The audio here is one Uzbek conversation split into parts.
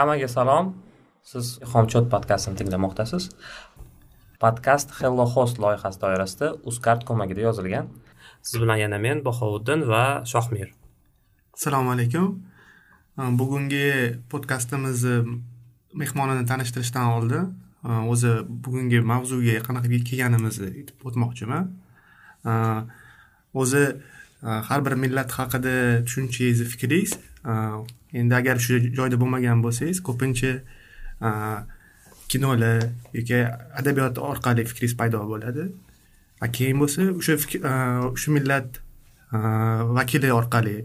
hammaga salom. Siz xomchot podkastini tinglamoqdasiz. Podkast hello host loyihasi doirasida uzcard ko'magida yozilgan. Siz bilan yana men bahovuddin va shohmir. Assalomu alaykum. Bugungi podkastimizni e, mehmonini tanishtirishdan oldin e, o'zi bugungi mavzuga qanaqa kelganimizni aytib o'tmoqchiman. O'zi Э, har bir millat haqida tushunchangiz fikringiz э, endi agar shu joyda bo'lmagan bo'lsangiz ko'pincha э, kinolar yoki adabiyot orqali fikringiz paydo bo'ladi. A keyin bo'lsa o'sha o'sha millat vakili orqali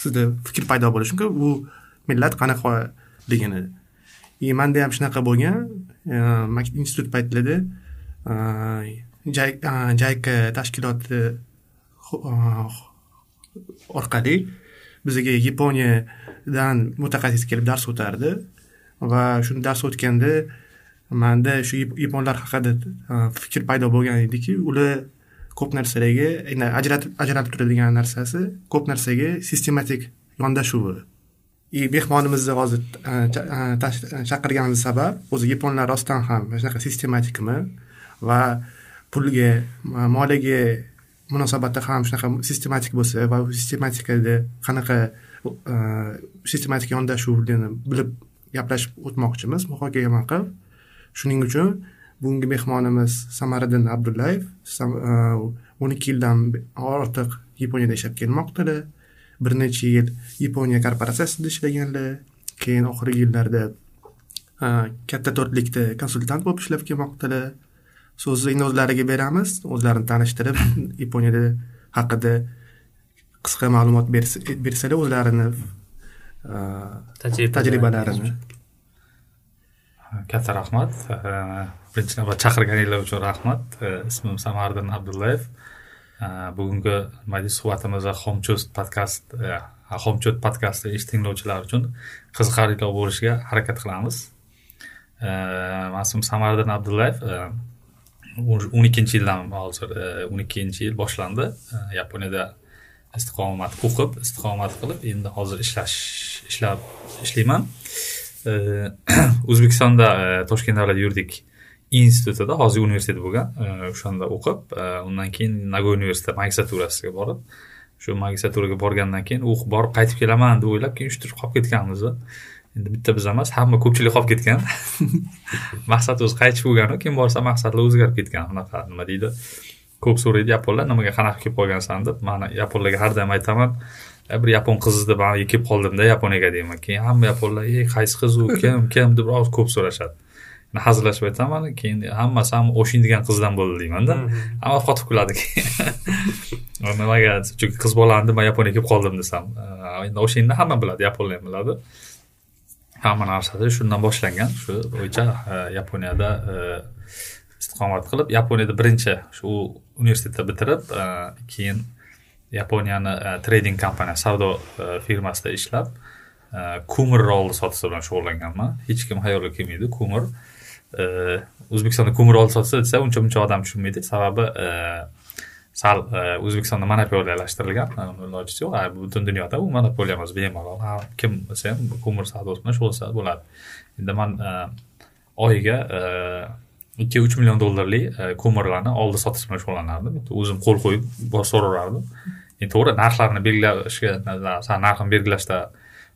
sizda fikr paydo bo'lishi mumkin. Bu millat qanaqaligini и manda ham shunaqa bo'lgan. Institut paytlarida jayka tashkiloti Uh, orqali bizga yaponiyadan mutaxassis kelib dars o'tardi va shu dars o'tganda manda shu yaponlar haqida uh, fikr paydo bo'lgan ediki ular ko'p narsalarga ajratib ajralib turadigan narsasi ko'p narsaga sistematik yondashuvi. И mehmonimizni hozir uh, chaqirganimiz sabab o'zi yaponlar rostdan ham shunaqa sistematikmi va pulga moliyaga munosabatda ham shunaqa sistematik bo'lsa va sistematikada qanaqa e, sistematik yondashuvni bilib gaplashib o'tmoqchimiz. Muhokama qilib shuning uchun bugungi mehmonimiz samariddin abdullayev e, o'n ikki yildan ortiq yaponiyada yashab kelmoqdalar bir necha yil yaponiya korporatsiyasida ishlaganlar keyin oxirgi yillarda e, katta to'rtlikda konsultant bo'lib ishlab kelmoqdalar so'zni o'zlariga beramiz o'zlarini tanishtirib yaponiyada haqida qisqa ma'lumot bersalar o'zlarini tajribalarini katta rahmat. Birinchi navbat chaqirganinglar uchun rahmat. Ismim samariddin abdullayev. Bugungi nima deydi suhbatimizda xomcho'z podkast xomchot podkasti tinglovchilar uchun qiziqarli bo'lishiga harakat qilamiz. Man ismim samariddin abdullayev o'n ikkinchi yildan hozir e, o'n ikkinchi yil boshlandi. E, Yaponiyada istiqomat o'qib istiqomat qilib endi hozir ishlash ishlab ishlayman. E, O'zbekistonda e, toshkent davlat yuridik institutida hozir universitet bo'lgan. O'shanda o'qib undan keyin nagoy universiteti magistraturasiga borib shu magistraturaga borgandan keyin o'qib borib qaytib kelaman deb o'ylab keyin uyushtirib qolib ketganmiz endi bitta biz emas hamma ko'pchilik qolib ketgan. Maqsad o'zi qaytish bo'lganu keyin borsa maqsadlar o'zgarib ketgan. Unaqa nima deydi? Ko'p so'raydi yaponlar nimaga qanaqa kelib qolgansan? deb man yaponlarga har doim aytaman bir yapon qizi deb kelib qoldimda yaponiyaga deyman. Keyin hamma yaponlar ey qaysi qiz u? Kim kim? deb rost ko'p so'rashadi. Hazillashib aytaman keyin hammasi ham o'shin degan qizdan bo'ldi deymanda hamma qotib kuladi keyin. Nimaga? Chunki qiz bolani deb man yaponiyaga kelib qoldim desam endi o'shanni hamma biladi yaponlar ham biladi hamma narsada shundan boshlangan. Shu bo'yicha e, yaponiyada e, istiqomat qilib yaponiyada birinchi shu universitetni bitirib e, keyin yaponiyani trading kompaniyasi savdo firmasida ishlab ko'mir rolni sotish bilan shug'ullanganman. Hech kim xayoliga kelmaydi ko'mir o'zbekistonda ko'mir rolni sotsa desa uncha muncha odam tushunmaydi. Sababi sal eh, o'zbekistonda monopoliyalashtirilgan ilojisi eh, yo'q. Eh, butun dunyoda u monopoliya emas bemalol. Kim bo'lsa ham ko'mir savdosi bilan shug'ullansa bo'ladi. Endi man oyiga ikki uch million dollarlik ko'mirlarni oldi sotish bilan shug'ullanardim. O'zim qo'l qo'yib so'raverardim endi to'g'ri narxlarni belgilashga narxini belgilashda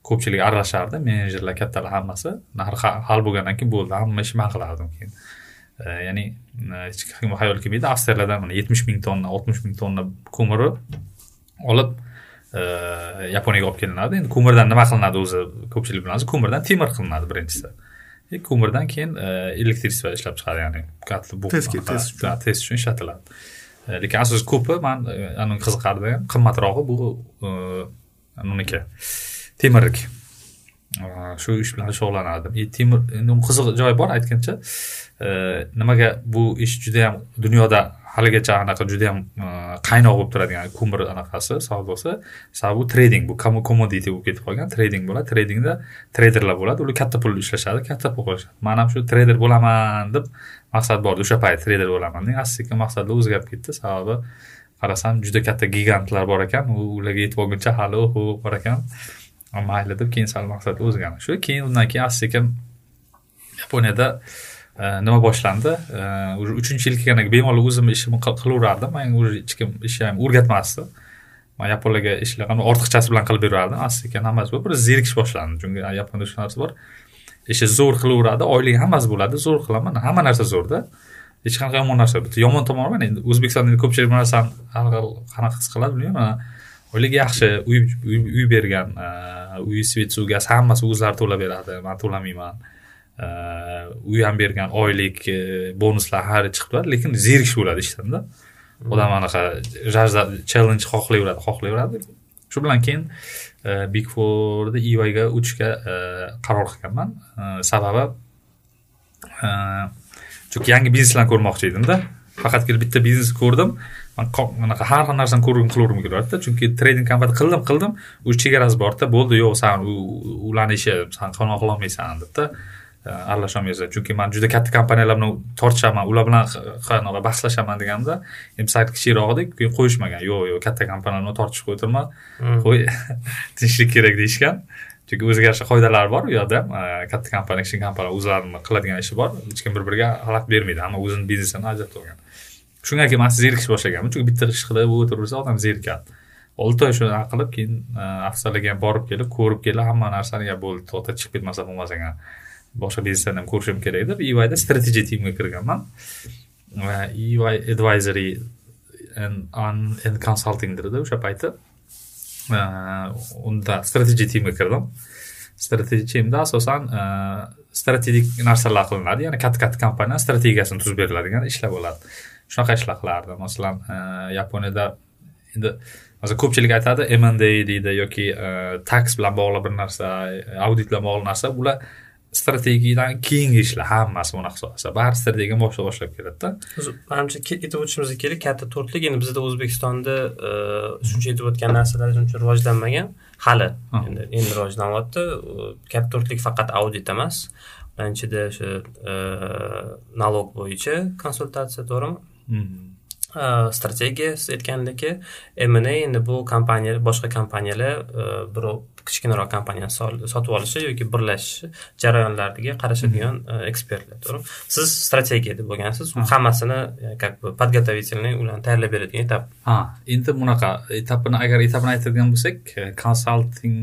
ko'pchilik aralashardi menejerlar kattalar hammasi. Narx hal bo'lgandan keyin bo'ldi. Hamma ishni man qilardim keyin. Ya'ni hech kimga xayol kelmaydi avstriyalardan mana yetmish ming tonna oltmish ming tonna ko'miri olib yaponiyaga olib kelinadi endi ko'mirdan nima qilinadi o'zi ko'pchilik bilasiz ko'mirdan temir qilinadi birinchisi ko'mirdan keyin elektrичество ishlab chiqadi ya'ni test test uchun ishlatiladi lekin asosiy ko'pi man qiziqardi qimmatrog'i bu uniki temirlik shu ish bilan shug'ullanardim temir endi qiziq joyi bor aytgancha nimaga bu ish juda yam dunyoda haligacha anaqa juda yam e, qaynoq bo'lib turadigan ko'mir anaqasi savdosi sababi bu trading bu commodity bo'lib ketib qolgan trading bo'ladi. Tradingda treyderlar bo'ladi ular katta pul ishlashadi katta pul qilishadi man ham shu treyder bo'laman deb maqsad bor o'sha payt treyder bo'laman asta sekin maqsadlar o'zgarib ketdi. Sababi qarasam juda katta gigantlar bor ekan. U ularga yetib olguncha hali oho bor ekan. Mayli deb keyin sal maqsad o'zgardi. Shu keyin undan keyin asta sekin yaponiyada nima boshlandi уже uchinchi yil kelganiga bemalol o'zim ishimni qilaverardim man уже hech kim ishni ham o'rgatmasdi man yaponlarga ishlar ortiqchasi bilan qilib berardim asta sekin hammasi bo'lib bir zerikish boshlandi chunki yaponiyada shu narsa bor ishni zo'r qilaveradi oyligi hammasi bo'ladi zo'r qilaman hamma narsa zo'rda hech qanaqa yomon narsa bitta yomon tomoni mana endi o'zbekistonda ko'pchilik bu narsani har xil qanaqa his qiladi bilmayman oylik yaxshi uy uy bergan uy svet suv gaz hammasi o'zlari to'lab beradi man to'lamayman uy ham bergan oylik e, bonuslar har chiqib turadi lekin zerikish bo'ladi ishdanda odam anaqa jajda challenge xohlayveradi xohlayveradi. Shu bilan keyin e, big fourda evaga o'tishga e, qaror qilganman. Sababi chunki yangi bizneslarni ko'rmoqchi edimda faqat bitta biznes ko'rdim. Man anaqa har xil narsani ko'rgim qilavergim keladida chunki trading kompaniyada qildim qildim. Уже chegarasi borda bo'ldi. Yo'q san ularni ishi san qilolmaysan debda aralasholmaysan chunki man juda katta kompaniyalar bilan tortishaman ular bilan qanaqa bahslashaman deganda endi sal kichikroq edik keyin qo'yishmagan yo'q yo'q katta kompaniyalar bilan tortishib o'tirma qo'y tinchlik kerak deyishgan chunki o'ziga yarasha qoidalari bor u yoqda ham katta kompaniya kichkina kompaniya o'zlarini qiladigan ishi bor hech kim bir biriga xalaqit bermaydi hamma o'zini biznesini ajratib olgan shundan keyin man zerikishni boshlaganman chunki bitta ish qilib o'tiraversa odam zerikadi olti oy shunaqa qilib keyin afzallarga ham borib kelib ko'rib kelib hamma narsani ya bo'ldi to'xta chiqib ketmasa bo'lmas ekan boshqa bizneslarni ham ko'rishim kerak deb eyda strategiya teamga kirganman. Va ey advisory and, and consulting dedi o'sha payti. Unda strategiya teamga kirdim. Strategiya teamda asosan e, strategik narsalar qilinadi. Ya'ni katta katta kompaniya strategiyasini tuzib beriladigan ishlar bo'ladi shunaqa ishlar qilardi. Masalan e, yaponiyada endi hozir ko'pchilik aytadi mnd deydi yoki e, tax bilan bog'liq bir narsa audit bilan bog'liq narsa. Ular strategiyadan keyingi ishlar hammasi bunaqa hisoblasa baribir strategiya boshqa boshlab keladida. Manimcha aytib o'tishimiz kerak. Katta to'rtlik. Endi bizda o'zbekistonda e, shuncha aytib o'tgan narsalar uncha rivojlanmagan. Hali. Endi endi rivojlanyapti katta to'rtlik faqat audit emas. Birinchida o'sha e, nalog bo'yicha konsultatsiya to'g'rimi? Mm-hmm. Strategiya siz aytgandek mna endi bu kompaniya boshqa kompaniyalar birov kichkinaroq kompaniyani sotib olishi yoki birlashishi jarayonlariga qarashadigan ekspertlar to'g'rimi siz strategiya deb bo'lgansiz hammasini как бы подготовительный ularni tayyorlab beradigan etap ha endi bunaqa etapini agar etapini aytadigan bo'lsak konsalting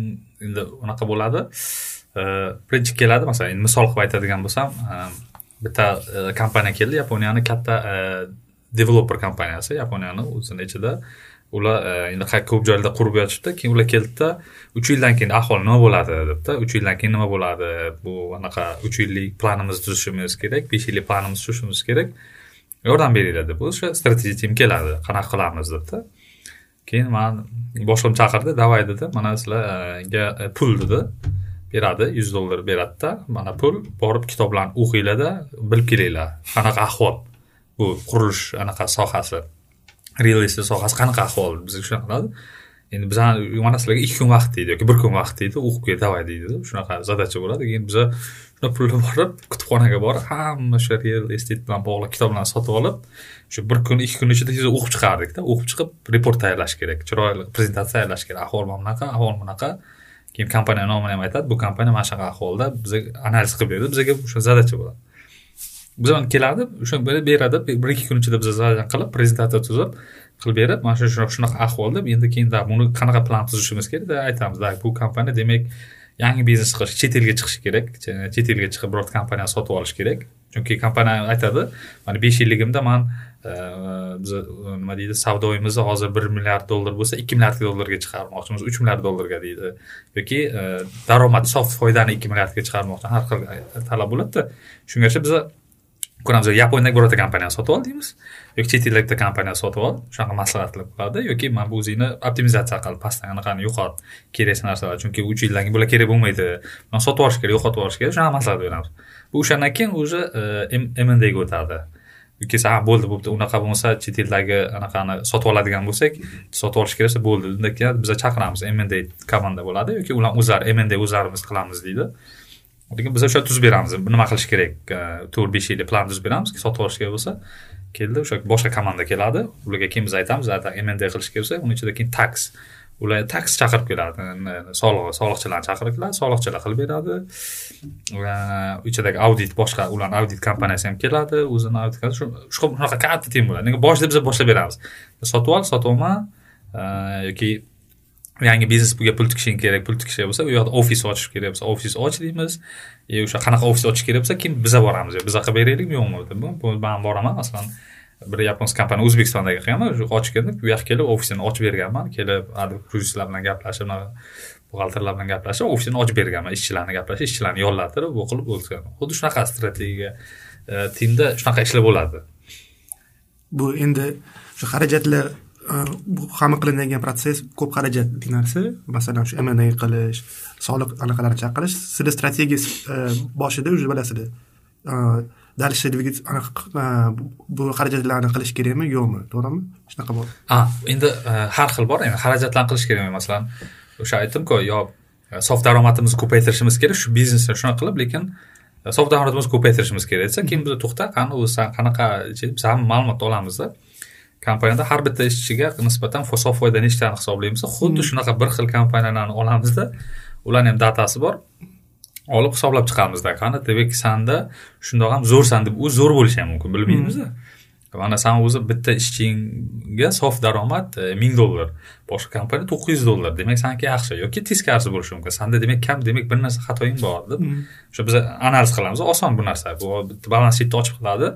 endi unaqa bo'ladi birinchi keladi masalan misol qilib aytadigan bo'lsam bitta kompaniya keldi yaponiyani katta developer kompaniyasi yaponiyani o'zini ichida ular e, endi ko'p joylarda qurib yotishibdi keyin ular keldida uch yildan keyin ahvol nima bo'ladi debdi uch yildan keyin nima bo'ladi bu anaqa uch yillik planimizni tuzishimiz kerak besh yillik planimizni tuzishimiz kerak yordam beringlar deb o'sha strategiya tim keladi qanaqa qilamiz debdi. Keyin man boshlig'im chaqirdi давай dedi mana sizlarga e, e, pul dedi beradi yuz dollar beradida mana pul borib kitoblarni o'qinglarda bilib kelinglar qanaqa ahvol. Bu qurilish anaqa sohasi real estate sohasi qanaqa ahvol? Bizga shunaqa qiladi. Endi bizani mana sizlarga ikki kun vaqt deydi yoki bir kun vaqt deydi o'qib kel давай deydi shunaqa задача bo'ladi. Keyin biza shuna pulni borib kutubxonaga borib hamma o'sha real estate bilan bog'liq kitoblarni sotib olib shu bir kun ikki kun ichida tezda o'qib chiqardikda o'qib chiqib report tayyorlash kerak chiroyli prezentatsiya tayyorlash kerak ahvol mana bunaqa ahvol bunaqa. Keyin kompaniya nomini ham aytadi bu kompaniya mana shunaqa ahvolda bizga analiz qilib berdi bizaga o'sha задача bo'ladi. Bizani keladi o'sha beradi bir ikki kun ichida biza qilib prezentatsiya tuzib qilib berib mana shu shunaqa ahvol deb endi keyin buni qanaqa plan tuzishimiz kerak aytamiz bu kompaniya demak yangi biznes qilish chet elga chiqishi kerak chet elga chiqib birorta kompaniyani sotib olish kerak. Chunki kompaniya aytadi mana besh yilligimda man e, biz e, nima deydi savdoyimizni hozir bir milliard dollar bo'lsa ikki milliard dollarga chiqarmoqchimiz uch milliard dollarga deydi. Yoki e, daromad sof foydani ikki milliardga chiqarmoqchi har xil talab bo'ladida. Shunga yarasha biza ko'ramiz yaponiyadagi birorta kompaniyani sotib ol deymiz yoki chet elda bitta kompaniyani sotib ol shunaqa maslahat qilib yoki mana bu o'zingni optimizatsiya qil pastdan anaqani yo'qot keraksiz narsalar. Chunki uch yildan keyin bular kerak bo'lmaydi. Man sotib olish kerak yo'qotib olish kerak. Shunaqa maslahat beramiz bu o'shandan keyin уже e, mndga o'tadi. Yoki ha bo'ldi bo'pti unaqa bo'lmasa chet eldagi anaqani sotib oladigan bo'lsak sotib olish kerak bo'lsa bo'ldi. Undan keyin biza chaqiramiz mnd komanda bo'ladi. Yoki ular o'zlari mnd o'zlarimiz qilamiz deydi. Lekin biz o'sha tuzib beramiz. Nima qilish kerak? To'rt besh yillik plan tuzib beramiz. Sotib olish kerak bo'lsa keldi o'sha boshqa komanda keladi. Ularga keyin biz aytamiz mnd qilish kerak bo'lsa uni ichida keyin tax. Ular tax chaqirib keladi. Soliq soliqchilarni chaqirib keladi soliqchilar qilib beradi. Ichidagi audit boshqa ularni audit kompaniyasi ham keladi o'zini audit shunaqa katta tim bo'ladi. Nega boshida biz boshlab beramiz. Sotib ol sotib olma e, yoki yangi biznes bunga pul tikishing kerak pul tikish bo'lsa u yoqda ofis ochish kerak bo'lsa ofis och deymiz и e, o'sha qanaqa ofis ochish kerak bo'lsa keyin biza boramiz. Biza qilib beraylikmi yo'qmi deb man boraman masalan bir yaponskiy kompaniya o'zbekistondagi qilganman ochganda bu yoqqa kelib ofisini ochib berganman. Kelib kryuzistlar bilan gaplashib buxgalterlar bilan gaplashib ofisini ochib berganman. Ishchilarni gaplashib ishchilarni yollatirib bu qilib o'tgan xuddi shunaqa strategiya e, timda shunaqa ishlar bo'ladi. Bu endi shu xarajatlar Э, hamma qilinadigan protsess ko'p xarajatli narsa masalan shu mna qilish soliq anaqalarni chaqirish sizni strategiyangiz e, boshida уже bilasizlar э, дальше e, bu xarajatlarni qilish kerakmi yo'qmi to'g'rimi? Shunaqa bor a endi e, har xil bor endi xarajatlarni qilish kerakmi? Masalan o'sha aytdimku yo sof daromadimizni ko'paytirishimiz kerak shu biznesni shunaqa qilib lekin sof daromadimizni ko'paytirishimiz kerak desa keyin biz to'xta qani o'zi san qanaqa biz hamma ma'lumotni olamizda. Kompaniyada har bitta ishchiga nisbatan sof foyda nechtani hisoblaymiz. Xuddi shunaqa bir xil kompaniyalarni olamizda ularni ham datasi bor olib hisoblab chiqamizda qani demak sanda shundoq ham zo'rsan deb u zo'r bo'lishi ham mumkin bilmaymizda mana san o'zi bitta ishchingga sof daromad e, ming dollar boshqa kompaniya to'qqiz yuz dollar. Demak saniki yaxshi. Yoki teskarisi bo'lishi mumkin. Sanda demak kam demak bir narsa xatoying bor deb. O'sha biz analiz qilamiz. Oson bu narsa. Bu bitta balans shitni ochib qiladi.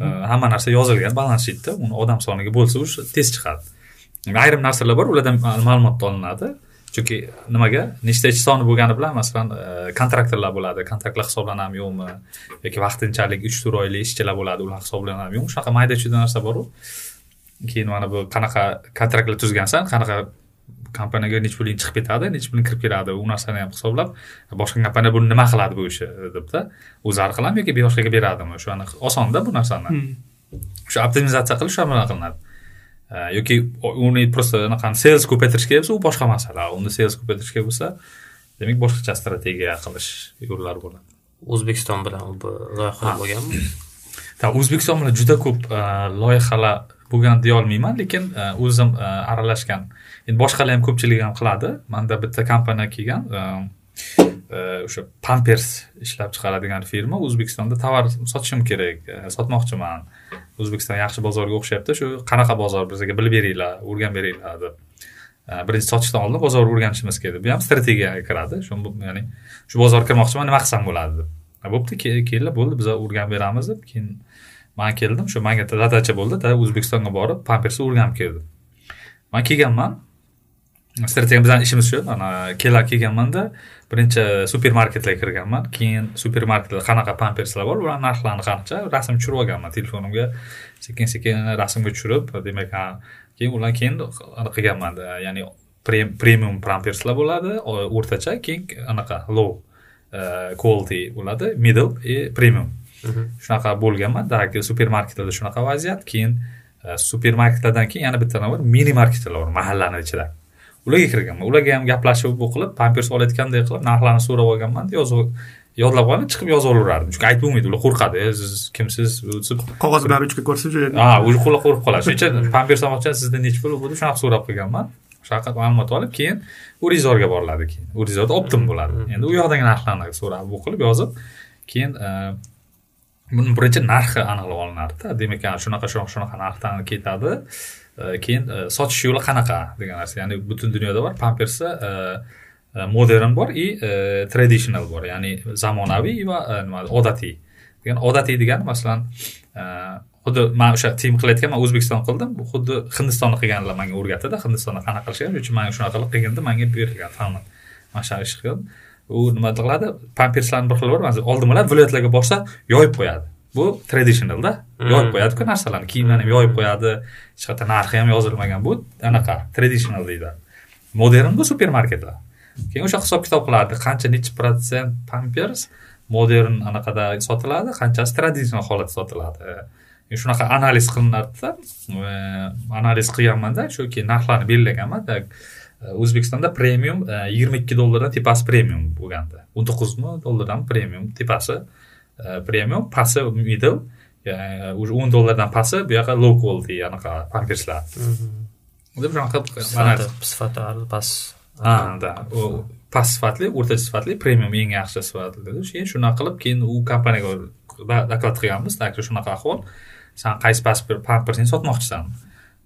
E, hamma narsa yozilgan balans shitda uni odam soniga bo'lsa уже tez chiqadi. Ayrim narsalar bor ulardan ma'lumot olinadi chunki nimaga? Nechta ishchi soni bo'lgani bilan masalan e, kontraktorlar bo'ladi. Kontraktlar hisoblanadimi yo'qmi? Yoki vaqtinchalik uch to'rt oylik ishchilar bo'ladi ular hisoblanadimi yo'qmi? Shunaqa mayda chuyda narsa boru. Keyin mana bu qanaqa kontraktlar tuzgansan qanaqa kompaniyaga necha puling chiqib ketadi necha puling kirib keladi u narsani ham hisoblab boshqa kompaniya buni nima qiladi bu ishni debda o'zlari qiladimi yoki boshqaga beradimi? O'shani osonda bu narsani. O'sha hmm. optimizatsiya qilish shu bilan qilinadi yoki uni просто anaqani sales ko'paytirish kerak bo'lsa u boshqa masala. Uni sales ko'paytirish kerak bo'lsa demak boshqacha strategiya qilish yo'llari bo'ladi. O'zbekiston bilan bu loyihalar bo'lganmi? O'zbekiston bilan juda ko'p loyihalar bo'lgan deyolmayman lekin o'zim aralashgan. Endi boshqalar ham ko'pchiligi ham qiladi. Manda bitta kompaniya kelgan o'sha pampers ishlab chiqaradigan firma o'zbekistonda tovar sotishim kerak. Sotmoqchiman. O'zbekiston yaxshi bozorga o'xshayapti. Shu qanaqa bozor bizga bilib beringlar o'rganib beringlar deb. Birinchi sotishdan oldin bozorni o'rganishimiz kerak bu ham strategiyaga kiradi. Shu ya'ni shu bozorga kirmoqchiman nima qilsam bo'ladi deb. Bo'pti kelinglar bo'ldi biz o'rganib beramiz deb. Keyin man keldim. Shu manga zadacha bo'ldi o'zbekistonga borib pampersni o'rganib keldim man kelganman strategiya bizani ishimiz shu mana kelganmanda birinchi supermarketlarga kirganman. Keyin supermarketlarda qanaqa pamperslar bor ularni narxlarini qancha rasm tushirib olganman telefonimga. Sekin sekin rasmga tushirib demak keyin ularni keyin qilganman ya'ni premium pamperslar bo'ladi o'rtacha keyin anaqa low e, quality bo'ladi middle и premium. Mhm. shunaqa bo'lganman. Supermarketlarda shunaqa vaziyat. Keyin e, supermarketlardan keyin yana bitta nima bor mini marketlar bor mahallani ichida ularga kirganman ularga ham gaplashib bu qilib pampers olayotgandek qilib narxlarni so'rab olganman yozib yodlab olib chiqib yozib olaverardim chunki aytib bo'lmaydi ular qo'rqadi e siz kimsiz? qog'oz bilan ruchka ko'rsa ha уже qo'rqib qoladi. Shuning uchun pampers olmoqchiman sizdan nechi pul bo'ldi? Shunaqa so'rab qilganman. Shunaqa ma'lumot olib keyin urizorga boriladi keyin. Urizorda optim bo'ladi. Endi u yoqdagi narxlarni so'rab bu qilib yozib keyin e, buni birinchi narxi aniqlab olinadida demak shunaqa shunaqa shunaqa narxdan ketadi Э, keyin э, sotish yo'li qanaqa degan narsa. Ya'ni butun dunyoda bor pampersi e, e, modern bor и e, traditional bor. Ya'ni zamonaviy va nima odatiy. Degan odatiy degani masalan xuddi man o'sha tim qilayotgan man o'zbekiston qildim xuddi hindistonni qilganlar manga o'rgatdida hindistonda qanaqa qilishgan shuning uchun man shunaqa qilib qilganda manga berilgan ta'minot mana shunaqa ish qildim u nima qiladi? Pamperslarni bir xili bor oldin bilan viloyatlarga borsa yoyib qo'yadi. Bu traditionalda hmm. yoyib qo'yadiku narsalarni. Kiyimlarni ham yoyib qo'yadi. Hech qayerda narxi ham yozilmagan. Bu anaqa traditional deyiladi modern bu supermarketlar. Keyin o'sha hisob kitob qilardi qancha nechi protsent pampers modern anaqada sotiladi qanchasi traditsional holatda sotiladi. Shunaqa analiz qilinadida analiz qilganmanda shu keyin narxlarni belgilaganman. O'zbekistonda premium yigirma ikki dollardan tepasi premium bo'lgandi. O'n to'qqizmi dollardan premium tepasi premium pasti middle уже o'n dollardan pasti bu yoqqa low quality anaqa pamperslar deb shunaqa sifati past ha да past sifatli o'rtacha sifatli premium eng yaxshi sifatli keyin shunaqa qilib keyin u kompaniyaga doklad qilganmiz так shunaqa ahvol san qaysi pampersni sotmoqchisan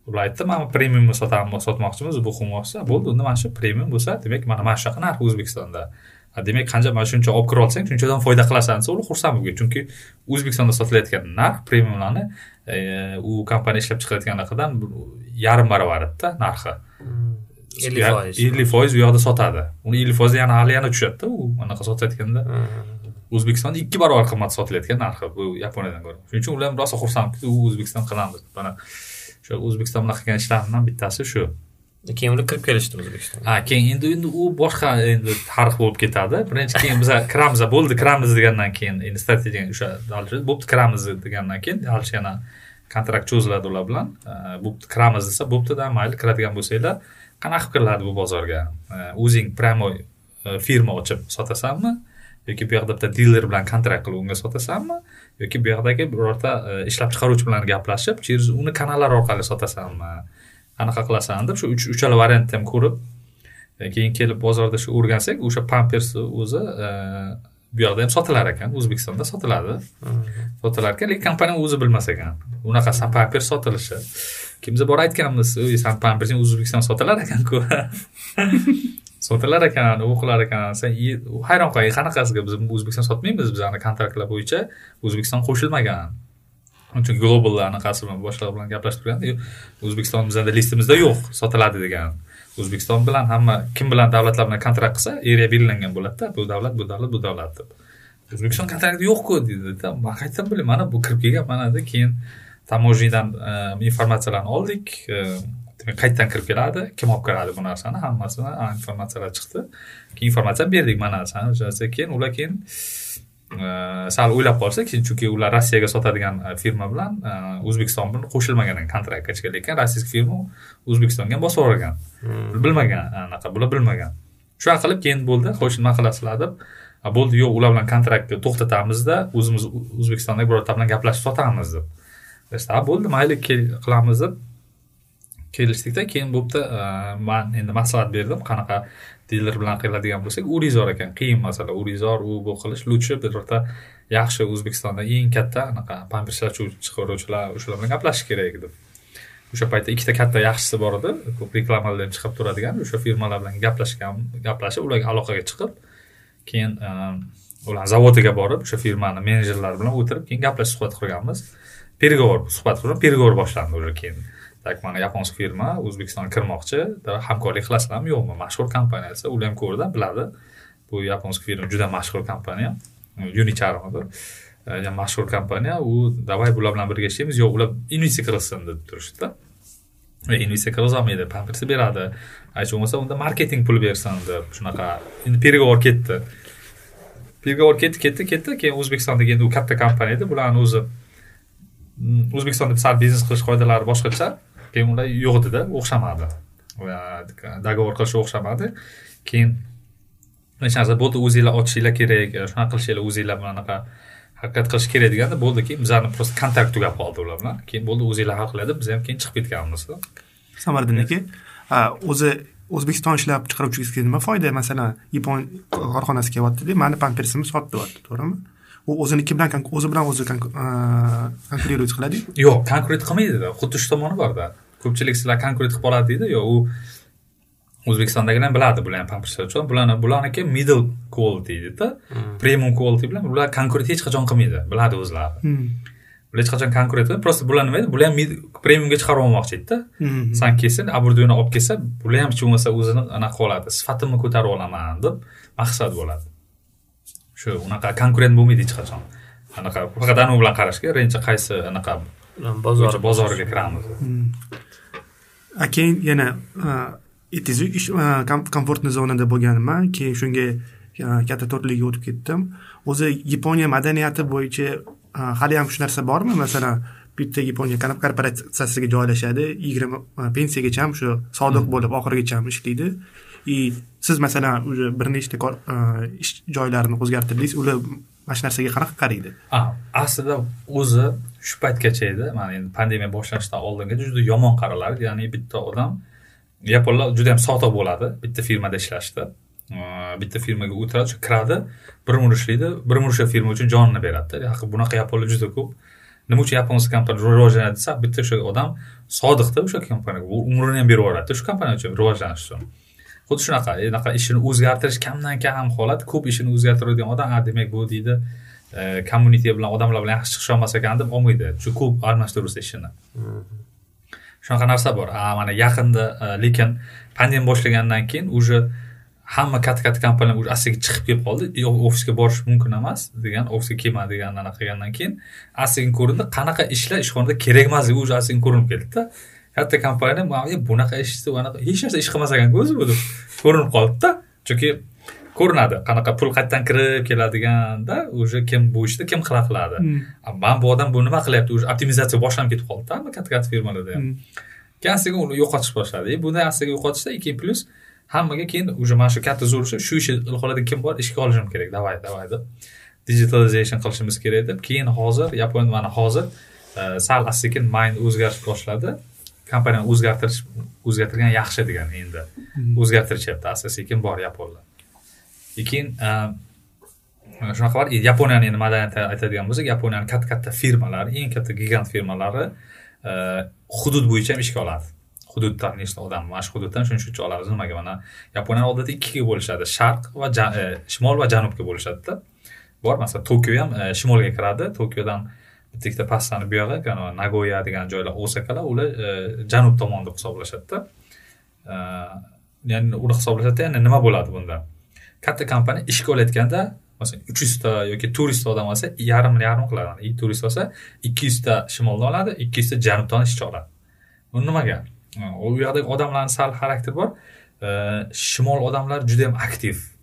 ular aytdi mana premiumni sotamiz sotmoqchimiz bu qilmoqchisa bo'ldi unda mana shu premium bo'lsa demak mana mana shunaqa narx o'zbekistonda demak qancha mana shuncha olib kira olsang shunchadan foyda qilasan desa ular xursand bo'lgan chunki o'zbekistonda sotilayotgan narx premiumlarni u kompaniya ishlab chiqarayotganlardan yarim baravarida narxi ellik foiz ellik foiz u yoqda sotadi uni ellik foizi yana hali yana tushadida u anaqa sotayotganda o'zbekistonda ikki barobar qimmat sotilayotgan narxi bu yaponiyadan ko'ra shuning uchun ular rosa xursandki u o'zbekiston qilamiz mana o'sha o'zbekiston bilan qilgan ishlarimdan bittasi shu keyin uni kirib kelishdi o'zbekistonga ha keyin endi endi u boshqa endi tarix bo'lib ketadi. Birinchi keyin biza kiramiz bo'ldi. Kiramiz degandan keyin endi strategiya o'sha bo'pti kiramiz degandan keyin дальше yana kontrakt cho'ziladi ular bilan. Bo'pti kiramiz desa bo'ptida mayli kiradigan bo'lsanglar qanaqa qilib kiriladi bu bozorga? O'zing прямой e, firma ochib sotasanmi? Yoki bu yoqda bitta diler bilan kontrakt qilib unga sotasanmi? Yoki bu yoqdagi birorta e, ishlab chiqaruvchi bilan gaplashib через uni kanallar orqali sotasanmi? Anaqa qilasan deb shu uchala variantni ham ko'rib e, keyin kelib bozorda shu o'rgansak o'sha pampersni o'zi e, bu yoqda ham sotilar ekan. O'zbekistonda sotiladi. Sotilar ekan lekin kompaniya o'zi bilmas ekan. Unaqa pampers sotilishi. Keyin biz borib aytganmiz san pampersing o'zbekistonda sotilar ekanku sotilar ekan u qilar ekan san hayron qolding qanaqasiga biz o'zbekiston sotmaymiz? Bizani kontraktlar bo'yicha o'zbekiston qo'shilmagan chunki global anaqasi bilan boshqalar bilan gaplashib turganda o'zbekiston bizada listimizda yo'q sotiladi degan. O'zbekiston bilan hamma kim bilan davlatlar bilan kontrakt qilsa area belgilangan bo'ladida bu davlat bu davlat bu davlat deb. O'zbekiston kontrakti yo'qku deydida man qayerdan bilay mana bu kirib kelgan manada keyin tamojidan ehm, informatsiyalarni oldik. Demak qayerdan kirib keladi kim olib keladi bu narsani hammasini informatsiyalar chiqdi. Keyin informatsiya berdik mana narsani. Keyin ular keyin sal o'ylab qolsak chunki ular rossiyaga sotadigan e, firma bilan e, o'zbekiston bilan qo'shilmagan kontraktga lekin rossiyskiy firma o'zbekistonga bosib yuborgan hmm. bilmagan anaqa bular bilmagan. Shunaqa qilib keyin bo'ldi. Xo'sh nima qilasizlar deb bo'ldi yo'q ular bilan kontraktni to'xtatamizda o'zimiz o'zbekistondagi birorta bilan gaplashib sotamiz deb. Bo'ldi mayli qilamiz deb. Kelishdikda keyin bo'pti man endi maslahat berdim. Qanaqa diler bilan qiladigan bo'lsak urizor ekan. Qiyin masala. Urizor u bu qilish лучше birorta yaxshi o'zbekistonda eng katta anaqa pamperslar chiqaruvchilar o'shalar bilan gaplashish kerak deb o'sha paytda ikkita katta yaxshisi bor edi. Ko'p reklamalar ham chiqib turadigan o'sha firmalar bilan gaplashgan gaplashib ularga aloqaga chiqib keyin ehm, ularni zavodiga borib o'sha firmani menejerlari bilan o'tirib keyin gaplashib suhbat qurganmiz. Переговор suhbat qurib переговор boshlandi уже keyin. Так mana yaponsk firma o'zbekistonga kirmoqchi. Hamkorlik qilasizlarmi? Yo'qmi? Mashhur kompaniya desa ular ham ko'rdi biladi. Bu yaponsk firma juda mashhur kompaniya. Unicharmidi e, mashhur kompaniya. U давай bular bilan birga ishlaymiz. Yo'q ular investitsiya kirgizsin deb turishdida e, investitsiya kirgizolmaydi pampersi beradi. Hech bo'lmasa unda marketing pul bersin deb shunaqa. Endi переговор ketdi. Переговор ketdi ketdi ketdi. Keyin o'zbekistondagi endi u katta kompaniya edi. Bularni o'zi mm, o'zbekistonda sal biznes qilish qoidalari boshqacha. Keyin ular yo'q edida o'xshamadi договор qilish o'xshamadi. Keyin hech narsa bo'ldi o'zinglar ochishinglar kerak shunaqa qilishinglar o'zinglar anaqa harakat qilish kerak deganda bo'ldi. Keyin bizani просто kontrakt tugab qoldi ular bilan. Keyin bo'ldi o'zinglar hal qiladi biz ham keyin chiqib ketganmiz. Samariddin aka o'zi o'zbekiston ishlab chiqaruvchisiga nima foyda? Masalan yapon korxonasi kelyaptida mani pampersimni sotdi deyapti to'g'rimi? U o'ziniki bilan o'zi bilan o'zi konkurировать qiladi yo'q konkurent qilmaydida xuddi shu tomoni borda ko'pchilik sizlar konkurent qilib qoladi deydi yo'q u o'zbekistondagilar biladi bularni pamperslar uchun. Bularni bularniki middle quality deydida hmm. premium quality bilan bular konkurent hech qachon qilmaydi biladi o'zlari. Hmm. bular hech qachon konkurent просто bular nima edi bular ham premiumga chiqarib olmoqchi edida. Hmm. san kelsin aburduyni olib kelsa bular ham hech bo'lmasa o'zini anaqa oladi sifatimni ko'tarib olaman deb maqsad bo'ladi. Shu unaqa konkurent bo'lmaydi hech qachon. Anaqa faqat anavi bilan qarash kerak birinchi qaysi anaqa bozor bozoriga kiramiz keyin yana aytdingizu komfortniy zonada bo'lganman. Keyin shunga katta to'rtlikka o'tib ketdim. O'zi yaponiya madaniyati bo'yicha hali ham shu narsa bormi? Masalan bitta yaponiya korporatsiyasiga joylashadi yigirma pensiyagacha ham shu sodiq bo'lib oxirigacha ham ishlaydi и siz masalan уже bir nechta e, ish joylarini o'zgartirdingiz ular mana shu narsaga qanaqa qaraydi? Aslida o'zi shu paytgacha edi mana endi pandemiya boshlanishidan oldingacha juda yomon qaralardi ya'ni bitta odam yaponlar juda yam sodiq bo'ladi bitta firmada ishlashda e, bitta firmaga o'tiradi shu kiradi bir umr ishlaydi bir umr firma uchun jonini beradida bunaqa yaponlar juda ko'p. Nima uchun yaponiya kompaniya rivojlanadi desa bitta o'sha odam sodiqda o'sha kompaniyaga umrini ham berib yuboradida shu kompaniya uchun rivojlanish uchun. Xuddi shunaqa e, anaqa ishini o'zgartirish kamdan kam holat ko'p ishini o'zgartiradigan odam a demak bu deydi e, kommunite bilan odamlar bilan yaxshi chiqisha olmas ekan deb olmaydi. Shu ko'p almashtirursa ishini. Shunaqa narsa bor. A mana yaqinda e, lekin pandemiya boshlagandan keyin уже hamma katta katta kompaniyalar уже asliga chiqib kelib qoldi. Ofisga borish mumkin emas degan ofisga kelma degan anaqa qilgandan keyin asta ko'rindi. Qanaqa ishlar ishxonada kerak emasligi уже asta ko'rinib ketdida katta kompaniya bunaqa ish anaqa hech narsa ish qilmas ekanku o'zi bu deb ko'rinib qolibdida chunki ko'rinadi qanaqa pul qayerdan kirib keladeganda уже kim bu ishni kim qila qiladi. Man bu odam bu nima qilyapti уже optimizatsiya boshlanib ketib qoldida hamma katta katta firmalarda. Ham keyin astaga uni yo'qotish boshladi. Bunday astaga yo'qotishda keyin plyus hammaga keyin уже mana shu katta zo'r shu ishni qiladigan kim bor ishga olishim kerak. Давай давай deb digitalization qilishimiz kerak deb keyin hozir yaponiya mana hozir sal asta sekin mayn o'zgarish boshladi kompaniyani o'zgartirish o'zgartirgan yaxshi degan endi. O'zgartirishyapti asta sekin bor yaponlar. Keyin shunaqa bor yaponiyani endi madaniyati aytadigan bo'lsak yaponiyani katta katta firmalari eng katta gigant firmalari hudud bo'yicha ham ishga oladi. Hududdan nechta odam mana shu hududdan shuncha shuncha olamiz nimaga? Mana yaponiyani odatda ikkiga bo'lishadi. Sharq va shimol va janubga bo'lishadida. Bor masalan tokio ham shimolga kiradi. Tokiodan bitta pastani bu yog'i nagoya degan joylar osakalar ular e, janub tomon deb hisoblashadida e, ya'ni ular hisoblashadida ya'ni nima bo'ladi bunda? Katta kompaniya ishga olayotganda masalan uch yuzta yoki to'rt yuzta odam olsa yarimni yarim qiladi turist olsa ikki yuzta shimoldan oladi ikki yuzta janubdan ishchi oladi. Bu nimaga? E, u yoqdagi odamlarni sal xarakteri bor. Shimol odamlar juda yam aktiv.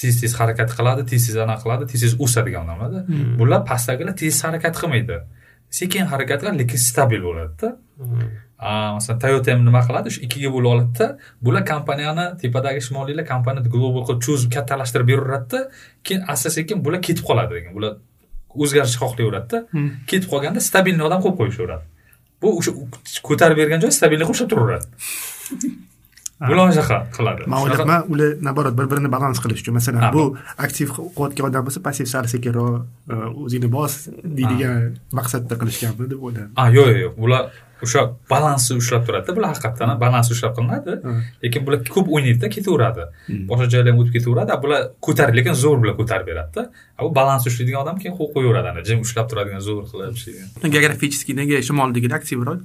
Tez tez harakat qiladi tez tez anaqa qiladi tez tez o'sadigan odamlarda bular pastdagilar tez harakat qilmaydi. Sekin harakat qiladi lekin stabil bo'ladida. Masalan toyota ham nima qiladi? Shu ikkiga bo'lib oladida. Bular kompaniyani tepadagi shimoliylar kompaniyani global qilib cho'zib kattalashtirib beraveradida keyin asta sekin bular ketib qoladi degan. Bular o'zgarishni xohlayveradida. Ketib qolganda stabilniy odam qo'yib qo'yishaveradi bu o'sha ko'tarib bergan joy stabilniy ushlab turaveradi shunaqa qiladi man o'ylayapman ular naоборот bir birini balans qilish uchun masalan bu aktiv qilayotgan odam bo'lsa passiv sal sekinroq o'zingni bos deydigan maqsadda qilishganmi deb o'yladim a yo'q yo'q bular o'sha balansni ushlab turadida bular haqiqatdan ham balans ushlab qilinadi lekin bular ko'p o'ynaydida ketaveradi boshqa joylarga o'tib ketaveradi bular ko'tarib lekin zo'r bular ko'tarib beradida bu balans ushlaydigan odam keyin qo'yib qo'yaveradi ana jim ushlab turadigan zo'r qilib geograficheskiy nega shimoldagilar aktivroq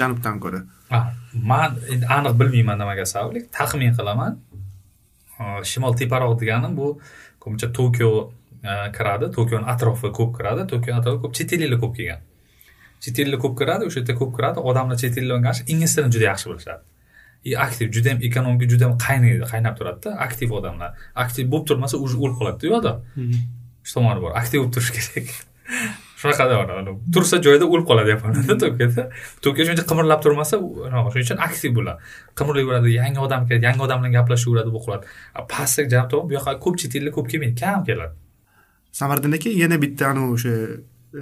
janubdan ko'ra man endi aniq bilmayman nimaga sabab lekin taxmin qilaman. Shimol teparoq degani bu ko'pincha tokio kiradi. Tokioni atrofi ko'p kiradi. Tokioni atrofi ko'p. Chet elliklar ko'p kelgan. Chet ellik ko'p kiradi. O'sha yerda ko'p kiradi. Odamlar chet ellik qarshi ingliz tilini juda yaxshi bilishadi. И aktiv juda yam ekonomika juda yam qaynaydi qaynab turadida aktiv odamlar. Aktiv bo'lib turmasa уже o'lib qoladida u yoqda shu tomoni bor. Aktiv bo'lib turish kerak shunaqada tursa joyida o'lib qoladi yaponiyada tokioda tokio shuncha qimirlab turmasa shuning uchun aktiv bo'ladi. Qimirlayveradi yangi odam keladi yangi odam bilan gaplashaveradi bu qiladi pastak jam tomon bu yoqqa ko'p chet ellik ko'p kelmaydi kam keladi. Samariddin aka yana bitta anavi o'sha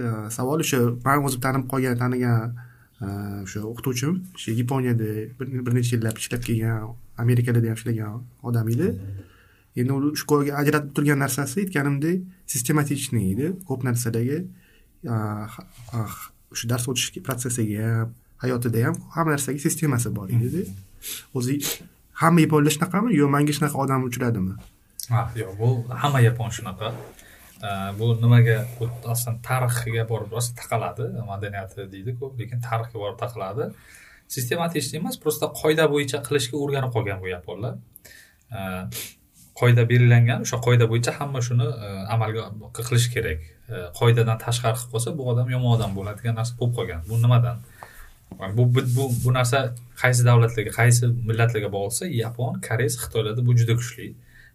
e, savol o'sha man o'zim tanib qolgan tanigan e, o'sha o'qituvchim o'sha yaponiyada bir necha yillab ishlab kelgan amerikalarda ham ishlagan odam edi. Endi u shu ajratib turgan narsasi aytganimdek sistematichniy edi ko'p narsadagi. O'sha dars o'tish protsessiga ham hayotida ham hamma narsaga sistemasi bor edida o'zi hamma yaponlar shunaqami yo manga shunaqa odam uchradimi ha yo'q bu hamma yapon shunaqa bu nimaga aslida tarixiga borib rosa taqaladi madaniyati deydiku lekin tarixga borib taqaladi sistematik emas просто qoida bo'yicha qilishga o'rganib qolgan bu yaponlar qoida belgilangan o'sha qoida bo'yicha hamma shuni e, amalga qilish kerak. E, qoidadan tashqari qilib qolsa bu odam yomon odam bo'ladi degan narsa bo'lib qolgan. Bu nimadan? Bu bu bu narsa qaysi davlatlarga qaysi millatlarga bo'lsa, yapon koreys xitoylarda bu juda kuchli.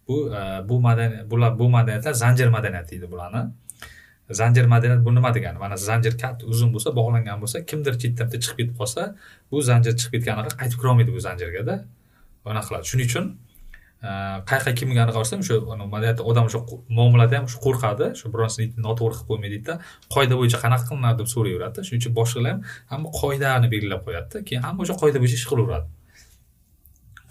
Bu e, bu madaniyat bular bu madaniyatlar zanjir madaniyati deydi bularni. Zanjir madaniyat bu nima degani? Mana zanjir katta uzun bo'lsa bog'langan bo'lsa kimdir chetdan bitta chiqib ketib qolsa bu zanjir chiqib ketganiga qaytib kirolmaydi bu zanjirgada. Anaqa qiladi. Shuning uchun qayerqa kimgani qarasam o'sha madaniyatda odam o'sha muomalada ham shu qo'rqadi shu bironisini noto'g'ri qilib qo'ymaydida qoida bo'yicha qanaqa qilinadi deb so'rayveradida shuning uchun boshqalar ham hamma qoidani belgilab qo'yadida keyin hamma o'sha qoida bo'yicha ish qilaveradi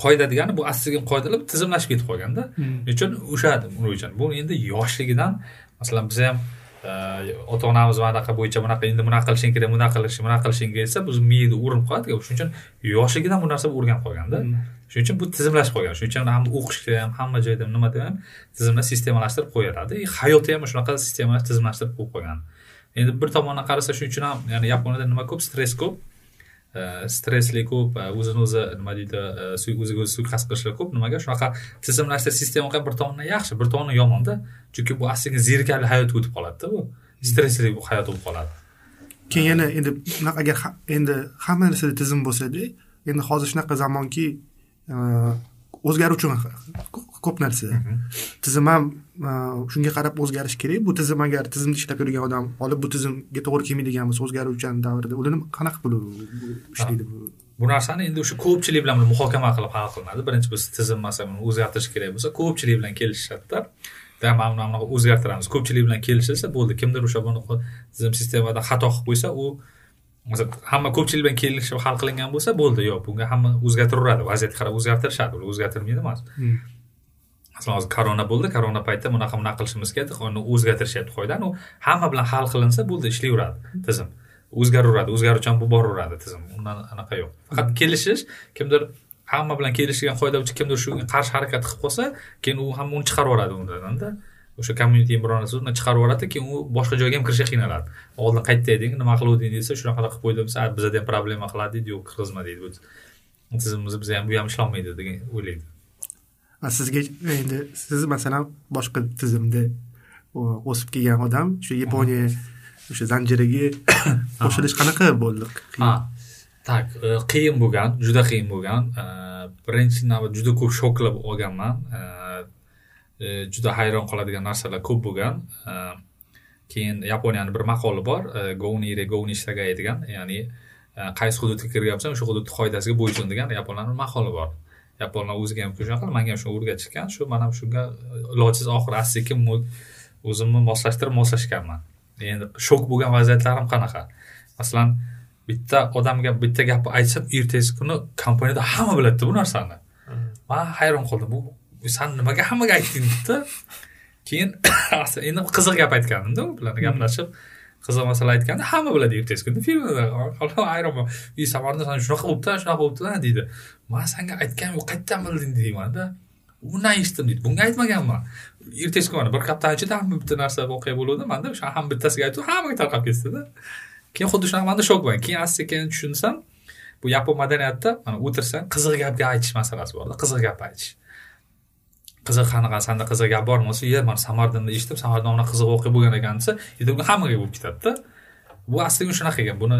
qoida degani bu asta sekin qoidalab tizimlashib ketib qolganda shuning uchun o'sha bu endi yoshligidan masalan biza ham ota onamiz anaqa bo'yicha bunaqa endi bunaqa qilishing kerak bunaqa qilish bunaqa qilishing desa bizni miyada urinib qoladi shuning uchun yoshligidan bu narsa o'rganib qolganda shuning uchun bu tizimlashib qolgan. Shuning uchun ham o'qishda ham hamma joyda nimada ham tizimlab sistemalashtirib qo'yiladi. И hayotda ham shunaqa sistemalash tizimlashtirib qo'yib qo'ygan. Endi bir tomondan qarasa shuning uchun ham ya'ni yaponiyada nima ko'p? Stress ko'p stressli ko'p o'zini o'zi nima deydi o'ziga o'zi suiqasd qilishlar ko'p nimaga shunaqa tizimlashtirish sistema bir tomondan yaxshi bir tomondan yomonda chunki bu sekin zerikarli hayotga o'tib qoladida bu stressli hayot bo'lib qoladi keyin yana endi bunaqa agar endi hamma narsada tizim bo'lsada endi hozir shunaqa zamonki o'zgaruvchi ko'p narsa tizim ham shunga qarab o'zgarishi kerak. Bu tizim agar tizimda ishlab yurgan odam olib bu tizimga to'g'ri kelmaydigan bo'lsa o'zgaruvchan davrda ular qanaqa bo'lib ishlaydi bu? Bu narsani endi o'sha ko'pchilik bilan muhokama qilib hal qilinadi. Birinchi biz tizim masalan o'zgartirish kerak bo'lsa ko'pchilik bilan kelishishadida mana bunaqa o'zgartiramiz. Ko'pchilik bilan kelishilsa bo'ldi. Kimdir o'sha bunaqa tizim sistemada xato qilib qo'ysa u masalan hamma ko'pchilik bilan kelishib hal qilingan bo'lsa bo'ldi. Yo'q bunga hamma o'zgartiraveradi vaziyatga qarab o'zgartirishadi. Ular o'zgartirmaydi emas. Masalan hozir korona bo'ldi. Korona paytida bunaqa bunaqa qilishimiz kerak? Uni o'zgartirishyapti qoidani u hamma bilan hal qilinsa bo'ldi ishlayveradi tizim. O'zgaraveradi o'zgaruvchan bo'lib boraveradi tizim. Undan anaqa yo'q. Faqat kelishish kimdir hamma bilan kelishilgan qoida bo'yicha kimdir shunga qarshi harakat qilib qolsa keyin u hamma uni chiqarib yuboradi undanda o'sha kommuniti bironasi uni chiqarib yuboradi keyin u boshqa joyga ham kirishga qiynaladi. Oldin qaytda eding nima qiluvding desa shunaqa qilib qo'ydim desa bizada ham problema qiladi deydi yo'q kirgizma deydi tizimimiz biza ham bu ham ishlolmaydi degan o'ylaydi. Sizga endi siz masalan boshqa tizimda o'sib kelgan odam shu yaponiya o'sha zanjiriga qo'shilish qanaqa bo'ldi? Ha tak qiyin bo'lgan juda qiyin bo'lgan. Birinchi navbat juda ko'p shoklar olganman juda hayron qoladigan narsalar ko'p bo'lgan. Keyin yaponiyani bir maqoli bor. Gounire gouni shagai degan ya'ni qaysi hududga kirgan bo'lsang o'sha hududni qoidasiga bo'ysun degan yaponlarni maqoli bor. Yaponlar o'ziga ham shunaqa manga ham shuni o'rgatishgan. Shu man ham shunga ilojsiz oxiri asta sekin o'zimni moslashtirib moslashganman. Endi shok bo'lgan vaziyatlarim qanaqa? Masalan bitta odamga bitta gapni aytsam ertasi kuni kompaniyada hamma biladida bu narsani. Man hayron qoldim. Bu san nimaga hammaga aytding debdi keyin endi qiziq gap aytgandimda u bilan gaplashib qiziq masala aytganda hamma biladi ertasi kuni filmda. Hayronman i samarda san shunaqa bo'libdi shunaqa bo'libdida deydi. Man sanga aytganim yo'q qayerdan bilding? deymanda undan eshitdim deydi. Bunga aytmaganman. Ertasi kuni bir haftadan ichida hamma bitta narsa voqea bo'luvdi. Manda o'sha hamma bittasiga aytib hammaga tarqab ketdida keyin xuddi shunaqa manda shok bo'lgan keyin asta sekin tushunsam bu yapon madaniyatida mana o'tirsang qiziq gapga aytish masalasi borda qiziq gap aytish qiziq qanaqa sanda qiziq gap bormi? Desa iya man samarqandda eshitdim samarqandda mana qiziq voqea bo'lgan ekan desa endi bu hammaga bo'lib ketadida bu aslida shunaqa ekan. Buni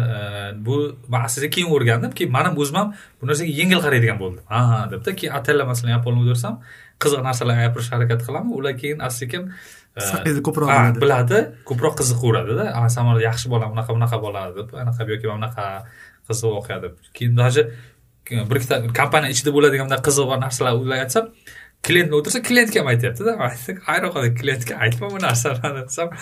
bu man aslida keyin o'rgandim keyin man ham o'zim ham bu narsaga yengil qaraydigan bo'ldim. Ha debda keyin atalla masalan yaponlar o'tirsam qiziq narsalar gapirishga harakat qilaman. Ular keyin asta sekin ko'proq biladi. ko'proq qiziqaveradida samar yaxshi bola bunaqa bunaqa bola deb anaqa yoki bunaqa qiziq voqea deb. Keyin даже bir ikkita kompaniya ichida bo'ladigan bunday qiziq narsalar ular aytsam klientni o'tirsa klientga ham aytyaptida. Hayron qoldim klientga aytma bu narsalarni desam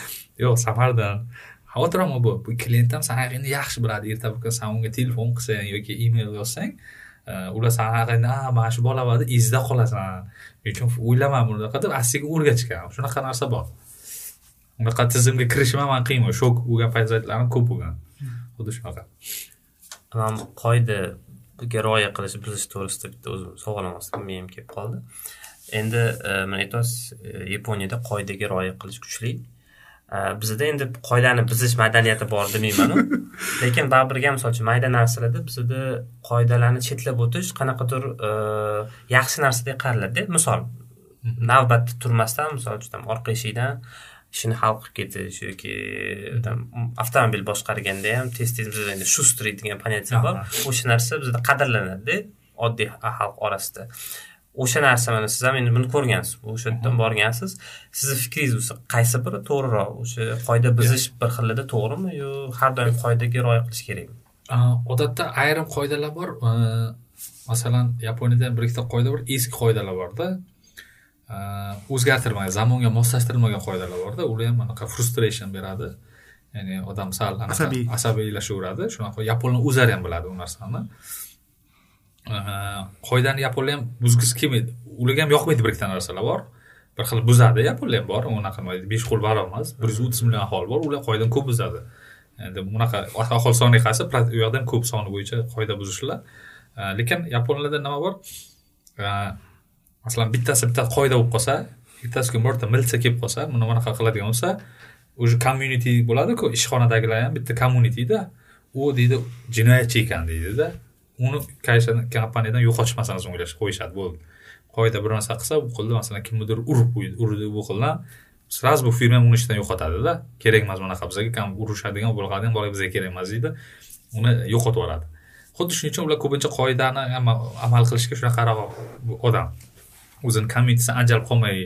yo'q samardan. Xavotirim bu? Bu klient ham sani haqingni yaxshi biladi. Erta bir kun san unga telefon qilsang yoki email yozsang e, ular san haqingni mana shu bola bor esda qolasan. Shuning uchun o'ylama bunaqa deb asta o'rgatishgan shunaqa narsa bor. Unaqa tizimga kirishim ham man qiyin shok bo'lgan paytlarim ko'p bo'lgan. Xuddi shunaqa. Qoida qoidaga rioya qilish bilish to'g'risida bitta o'zim savolim olmasdim miyam kelib qoldi. Endi mana aytyapsiz yaponiyada qoidaga rioya qilish kuchli. Bizada endi qoidani buzish madaniyati bor demaymanu lekin baribir ham misol uchun mayda narsalarda bizada qoidalarni chetlab o'tish qanaqadir yaxshi narsadek qaraladida misol navbatda turmasdan misol uchun orqa eshikdan ishini hal qilib ketish yoki avtomobil boshqarganda ham tez tez bizada endi shustrik degan понятие bor. O'sha narsa bizada qadrlanadida oddiy xalq orasida o'sha narsa mana siz ham endi buni ko'rgansiz. O'sha yerdan borgansiz. Sizni fikringiz qaysi biri to'g'riroq? O'sha qoida buzish bir xilida to'g'rimi yo har doim qoidaga rioya qilish kerakmi? Odatda ayrim qoidalar bor. Masalan yaponiyada bir ikkita qoida bor eski qoidalar borda. O'zgartirilmagan zamonga moslashtirilmagan qoidalar borda. Ular ham anaqa frustration beradi. Ya'ni odam sal asabiy. asabiylashveradi shunaqa yaponlar o'zlari ham biladi u narsani qoidani yaponlar ham buzgisi kelmaydi ularga ham yoqmaydi bir ikkita narsalar bor bir xil buzadi yaponlar ham bor unaqa besh qo'l barobar emas bir yuz o'ttiz million aholi bor ular qoidani ko'p buzadi endi bunaqa aholi soniga qarasa u yoqda ham ko'p soni bo'yicha qoida buzishlar lekin yaponlarda nima bor masalan bittasi bitta qoida bo'lib qolsa ertasiga birorta militsiya kelib qolsa buni bunaqa qiladigan bo'lsa уже community bo'ladiku ishxonadagilar ham bitta communityda u deydi jinoyatchi ekan deydida uni kompaniyadan yo'qotishmasangiz o'ylash qo'yishadi. Bo'ldi qoida bir narsa qilsa bu qildi. Masalan kimnidir urib qo'ydi urdi bu qildi. Сразу bu firma uni ishdan yo'qotadida. Kerak emas bunaqa bizga urushadigan bo'ladigan bola bizga kerak emas deydi. Uni yo'qotib yuboradi xuddi shuning uchun ular ko'pincha qoidani amal qilishga shunaqaroq odam. O'zini communitisidan ajralib qolmay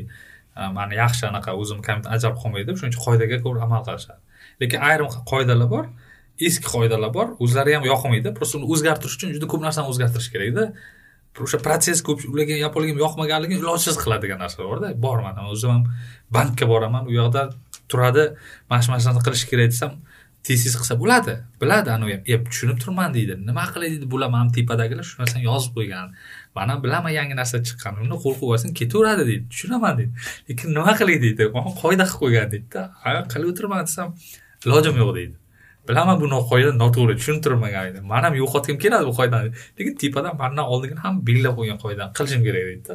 mani yaxshi anaqa o'zim komment ajralib qolmay deb shuning uchun qoidaga ko'ra amal qilishadi. Lekin ayrim qoidalar bor eski qoidalar bor. O'zlari ham yoqmaydi. Просто uni o'zgartirish uchun juda ko'p narsani o'zgartirish kerakda o'sha protsess ko'p ularga yaponlarga yoqmaganligini yoqmaganligi ilojsiz qiladigan narsalar borda borman o'zim ham bankka boraman. U yoqda turadi mana shu narsani qilish kerak desam tez qilsa bo'ladi. Biladi anavi ham tushunib turman deydi. Nima qilay deydi bular mana tepadagilar shu narsani yozib qo'ygan. Mana bilaman yangi narsa chiqqan. Uni qo'l qo'yib yuborsin ketaveradi deydi. Tushunaman deydi. Lekin nima qilay deydi? Qoida qilib qo'ygan deydida. Qilib o'tirman desam ilojim yo'q deydi. Bilaman bu qoida noto'g'ri tushuntirmagan turibman man ham yo'qotgim keladi bu qoidani lekin tepadan mandan oldingini ham belgilab qo'ygan qoidani qilishim kerak deydida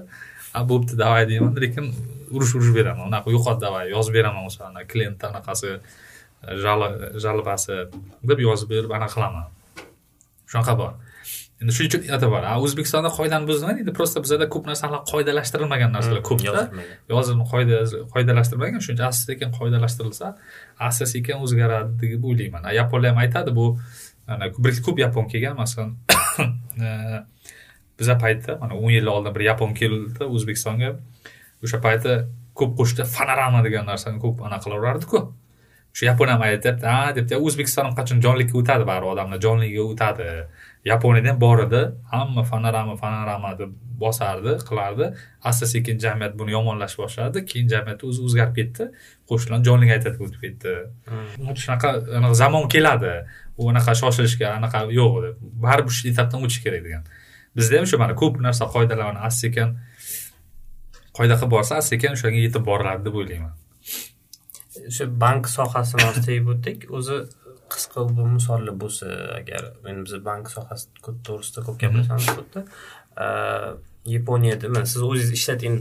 a bo'pti давай deyman. Lekin urush urush beraman. Unaqa yo'qot давай yozib beraman o'sha klientni anaqasi жалобasi deb yozib berib anaqa qilaman. Shunaqa bor. Endi shuning uchun aytib bor o'zbekistonda qoidani buzdimi deydi? Просто bizada ko'p narsalar qoidalashtirilmagan narsalar ko'pda yozilma qoida qoidalashtirilmagan. Shuning uchun asta sekin qoidalashtirilsa asta sekin o'zgaradi deb o'ylayman. Yaponlar ham aytadi bu bir ko'p yapon kelgan masalan biza paytda mana o'n yil oldin bir yapon keldi o'zbekistonga. O'sha paytda ko'p qo'shida fonorama degan narsani ko'p anaqa qilaverardiku o'sha yapon ham aytyapti ha debdi o'zbekiston ham qachon jonlikka o'tadi baribir odamlar jonligiga o'tadi yaponiyada ham bor edi hamma fonorama fonorama deb bosardi qilardi. Asta sekin jamiyat buni yomonlashni boshladi. Keyin jamiyat o'zi o'zgarib ketdi. Qo'shiqlarni jonliga aytadiga o'tib ketdi. Hmm. shunaqa zamon keladi. U anaqa shoshilishga anaqa yo'q baribir shu etapdan o'tish kerak degan. Bizda ham shu mana ko'p narsa qoidalarni asta sekin qoida qilib borsa asta sekin o'shanga yetib boriladi deb o'ylayman. O'sha bank sohasini tegib o'tdik. O'zi qisqa bir misollar bo'lsa agar endi biz bank sohasi to'g'risida ko'p gaplashamiz bu yerda yaponiyada mana siz o'zingiz ishlatgan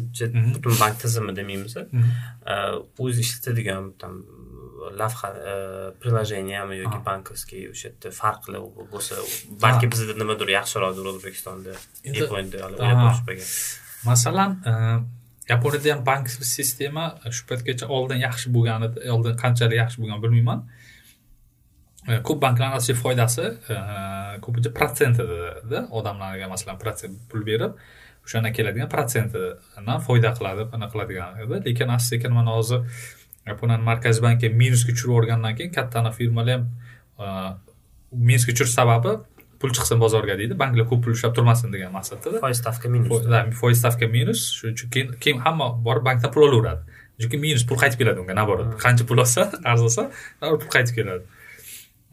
butun bank tizimi demaymiz o'ziz ishlatadigan там lavha приложенияmi yoki bankovskiy o'sha yerda farqli bo'lsa balki bizda nimadir yaxshiroqdir o'zbekistonda yaponiyada masalan yaponiyada ham bank sistema shu paytgacha oldin yaxshi bo'lgan edi oldin qanchalik yaxshi bo'lganini bilmayman ko'p banklarni asosiy foydasi ko'pincha protsent edida odamlarga masalan protsent pul berib o'shandan keladigan protsentidan foyda qiladi anaqa qiladigan edi. Lekin asta sekin mana hozir yaponiyani markaziy banki minusga tushirib yuborgandan keyin katta firmalar ham minusga tushirish sababi pul chiqsin bozorga deydi. Banklar ko'p pul ushlab turmasin degan maqsadda. Foiz stavka minus. Foiz stavka minus. Shuning uchun keyin keyin hamma borib bankdan pul olaveradi. Chunki minus pul qaytib keladi unga наоборот qancha pul olsa arzisa pul qaytib keladi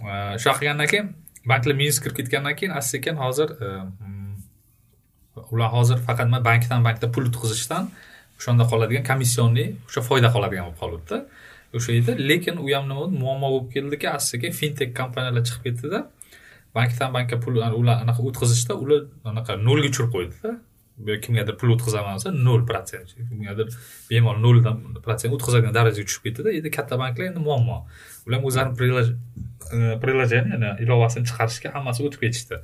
Э, shu qilgandan keyin banklar minus kirib ketgandan keyin asta sekin hozir e, mm, ular hozir faqat nima bankdan bankda pul o'tkazishdan o'shanda qoladigan komissionniy o'sha foyda qoladigan bo'lib qolibdi. O'sha edi lekin u ham nima bo'ldi? Muammo bo'lib keldiki asta sekin fintek kompaniyalar chiqib ketdida bankdan bankka pul ular anaqa o'tkazishda ular anaqa nolga tushirib qo'ydida. Kimgadir pul o'tkazaman desa nol protsent kimgadir bemalol noldan protsent o'tkazadigan darajaga tushib ketdida endi katta banklar endi muammo ular o'zlarini приложениeni ilovasini chiqarishga hammasi o'tib ketishdi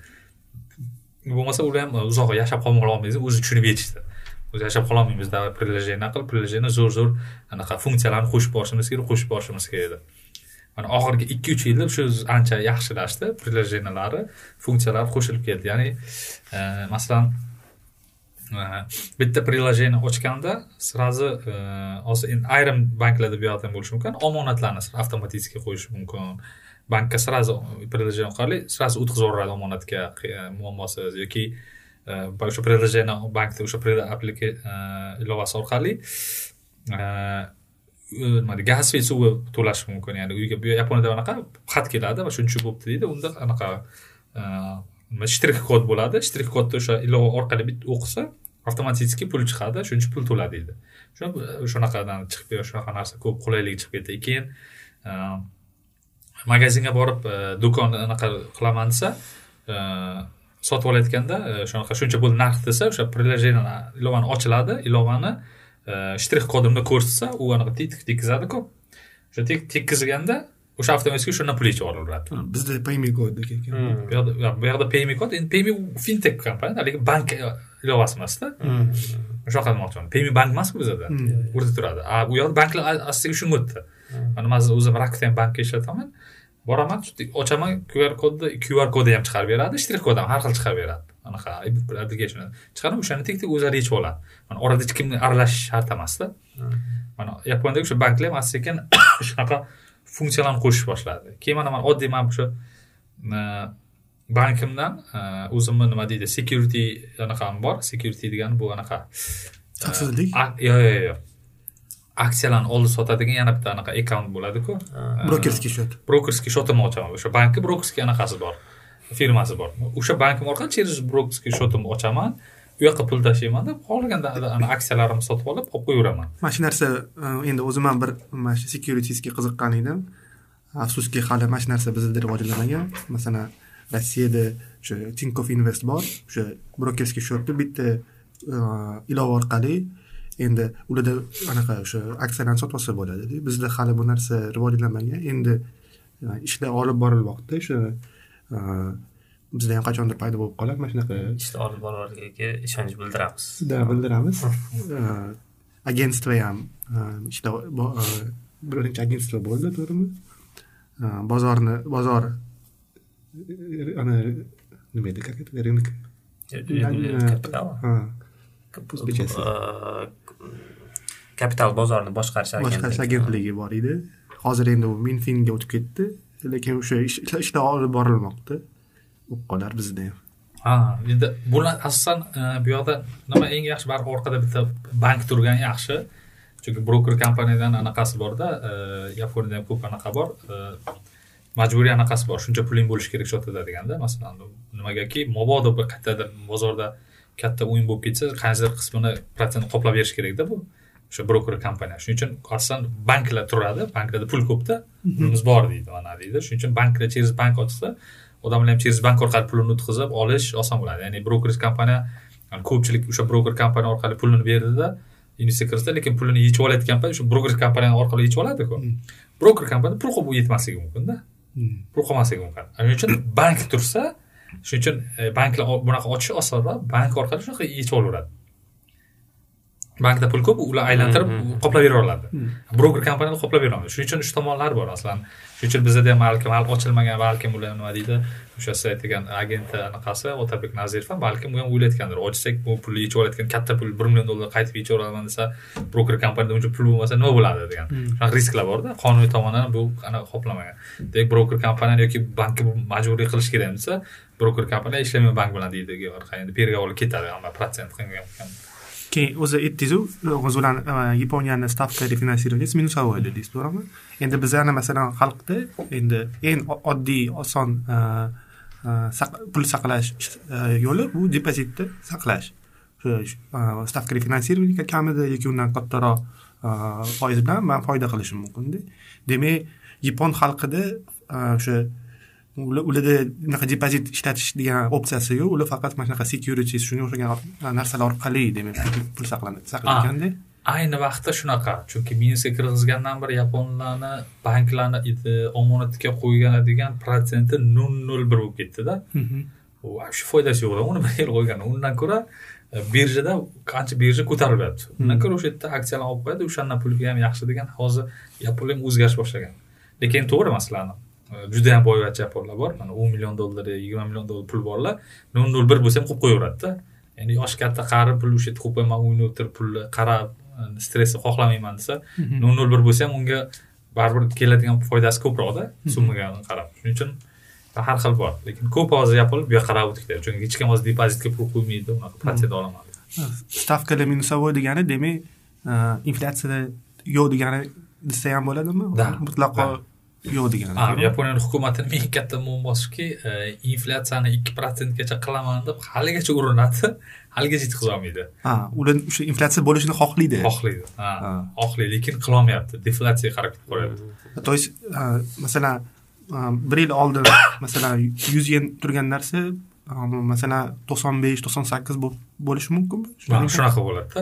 bo'lmasa ular ham uzoq yashab qololmaymiz o'zi tushunib yetishdi o'zi yashab qololmaymiz давай приложение qilib приложение zo'r zo'r anaqa funksiyalarni qo'shib borishimiz kerak qo'shib borishimiz kerak edi mana oxirgi ikki uch yilda shu ancha yaxshilashdi приложениялari funksiyalari qo'shilib keldi ya'ni masalan bitta приложение ochganda сразу э, hozir endi ayrim banklarda bu yoqda ham bo'lishi mumkin. Omonatlarni avtomatически qo'yish mumkin. Bankka сразу э, приложение orqali сразу o'tkazib yuboradi omonatga э, muammosiz yoki o'sha приложение bankni o'sha ilovasi orqali nima deydi gaz va suvi to'lash mumkin. Ya'ni uyga yaponiyada anaqa xat keladi va shuncha bo'libdi deydi unda anaqa nima shtrix kod bo'ladi. Shtrix kodni o'sha ilova orqali bitta o'qisa avtomatически pul chiqadi shuncha pul to'la deydi shunaqadan chiqib shunaqa narsa ko'p qulaylik chiqib ketdi. Keyin ehm, magazinga borib e, do'konni anaqa qilaman desa e, sotib olayotganda e, shunaqa shuncha pul narx desa o'sha приложение ilovani ochiladi ilovani shtrix kodimni ko'rsatsa u anaqa tekkizadiku o'sha tekkizganda o'sha avtomatik shundan pul yechib olaveradi bizda payme kod ekan. Bu yoqda bu yoqda payme kod endi payme fintech kompaniya lekin bank ilovasi emasda shunaqa demoqchiman payme bank emasku bizada. O'rtada turadi. A u yoqda banklar astiga shunga o'tdi. Mana man o'zim rakten bankda ishlataman boraman ochaman qr kodni qr kodi ham chiqarib beradi shtrix kod ham har xil chiqarib beradi. Anaqa application chiqarib o'shani tek tek o'zlari yechib oladi. Mana orada hech kimni aralashish shart emasda mana yaponiyadagi o'sha banklar ham asta sekin shunaqa funksiyalarni qo'shishni boshladi. Keyin mana man oddiy man o'sha bankimdan o'zimni nima deydi security anaqam bor. Security degani bu anaqa xavfsizlik yo'q yo'q yo'q aksiyalarni oldi sotadigan yana bitta anaqa akkaunt bo'ladiku. Brokerskiy счет brokerskiy shotimni ochaman. O'sha bankni brokerskiy anaqasi bor firmasi bor. O'sha bankim orqali через brokerskiy shotimni ochaman u yoqqa pul tashlaymanda xohlaganda aksiyalarimni sotib olib olib qo'yaveraman. Mana shu narsa e, endi o'zim ham bir mana shu securitiesga qiziqqan edim afsuski hali mana shu narsa bizda rivojlanmagan masalan rossiyada o'sha tinkoff invest bor o'sha brokerskiy счетni bitta e, ilova orqali endi ularda anaqa o'sha aksiyalarni sotib olsa bo'ladi bizda hali bu narsa rivojlanmagan. Endi e, ishlar olib borilmoqda o'sha bizda ham qachondir paydo bo'lib qoladi mana shunaqa. Ishni olib borarligiga ishonch bildiramiz. Да bildiramiz. Agentство ham ishlar bir necha agentство bo'ldi to'g'rimi? Bozorni bozor ana nima edi как это рынок kapital bozorini boshqarish boshqarish agentligi bor edi. Hozir endi u minfinga o'tib ketdi. Lekin o'sha ishlar olib borilmoqda bo'lib qolar bizda ham ha endi bular asosan bu yoqda nima eng yaxshi baribir orqada bitta bank turgani yaxshi. Chunki broker kompaniyadan anaqasi borda yaponiyada ham ko'p anaqa bor. Majburiy anaqasi bor. Shuncha puling bo'lishi kerak счетida deganda masalan nimagaki mabodo bir qayerdadir bozorda katta o'yin bo'lib ketsa qaysidir qismini protsent qoplab berish kerakda bu. O'sha broker kompaniya. Shuning uchun asosan banklar turadi. Banklarda pul ko'pda. Pulimiz bor deydi mana deydi. Shuning uchun banklar через bank ochsa odamlar ham через bank orqali pulini o'tkazib olish oson bo'ladi. Ya'ni broker kompaniya ko'pchilik o'sha broker kompaniya orqali pulini berdida investitsiya kiritsa lekin pulini yechib olayotgan payt o'sha broker kompaniya orqali yechib oladiku broker kompaniya pul qolib yetmasligi mumkinda pul qolmasligi mumkin. Shuning uchun bank tursa shuning uchun banklar bunaqa ochish osonroq bank orqali shunaqa yechib olaveradi bankda pul ko'p ular aylantirib qoplab bera oladi broker kompaniyada qoplab bera oladi shuning uchun uch tomonlari bor masalan shuning uchun bizada ham balkim hali ochilmagan balkim ular nima deydi o'sha siz aytgan agenti anaqasi otabek nazirov ham balkim u ham o'ylayotgandir. Ochsak bu pulni yechib olayotgan katta pul bir million dollar qaytib yechib olaman desa broker kompaniyada uncha pul bo'lmasa nima bo'ladi degan. Shunaqa risklar borda. Qonuniy tomondan bu anaqa qoplamagan. Demak broker kompaniyani yoki bankka majburiy qilish kerak desa broker kompaniya ishlamayman bank bilan deydi endi переговорga ketadi protsent qilgan keyin o'zi aytdingizu o'zinglarni e, yaponiyani stavka refinansirovание minusовой dedingiz to'g'rimi endi bizani masalan xalqda endi eng oddiy oson e, e, pul saqlash yo'li bu depozitni saqlash. Stavka refinansirovание kamida yoki undan kattaroq foiz bilan man foyda qilishim mumkinda demak yapon xalqida o'sha ularda unaqa depozit ishlatish degan opsiyasi yo'q. Ular faqat mana shunaqa securities shunga o'xshagan narsalar orqali demak pul saqlaganda ayni vaqtda shunaqa. Chunki minusga kirgizgandan beri yaponlarni banklarni omonatga qo'yadigan protsenti nol nol bir bo'lib ketdida вообще foydasi yo'q uni bir yil qo'ygan. Undan ko'ra birjada qancha birja ko'tarilyapti undan ko'ra o'sha yerda aksiyalarni olib qo'yadi. O'shandan pulga ham yaxshi degan. Hozir yaponlar ham o'zgarish boshlagan. Lekin to'g'ri masalan judayam boyvachcha yaponlar bor. Mana o'n million dollar yigirma million dollar pul borlar. Nol nol bir bo'lsa ham qo'yib qo'yaveradida. Ya'ni yoshi katta qari pul o'sha yerda qo'yib man uyni o'tirib pulni qarab stressni xohlamayman desa nol nol bir bo'lsa ham unga baribir keladigan foydasi ko'proqda summaga qarab. Shuning uchun har xil bor. Lekin ko'p hozir gapirib bu yoqqa qarab o'tdik chunki hech kim hozir depozitga pul qo'ymaydi unaqa protsent olaman. Stavkalar minusовой degani demak inflyatsiyada yo'q degani desa ham bo'ladimi? Mutlaqo yo'q degani yaponiyani hukumatini eng katta muammosiki inflyatsiyani ikki protsentgacha qilaman deb haligacha urinadi haligacha yetkazolmaydi ha ular o'sha inflyatsiya bo'lishini xohlaydi xohlaydi ha xohlaydi lekin qilolmayapti deflyatsiyaga qarab qo'yapti то есть masalan bir yil oldin masalan yuz yen turgan narsa masalan to'qson besh to'qson sakkiz bo'lishi mumkinmi shunaqa bo'ladida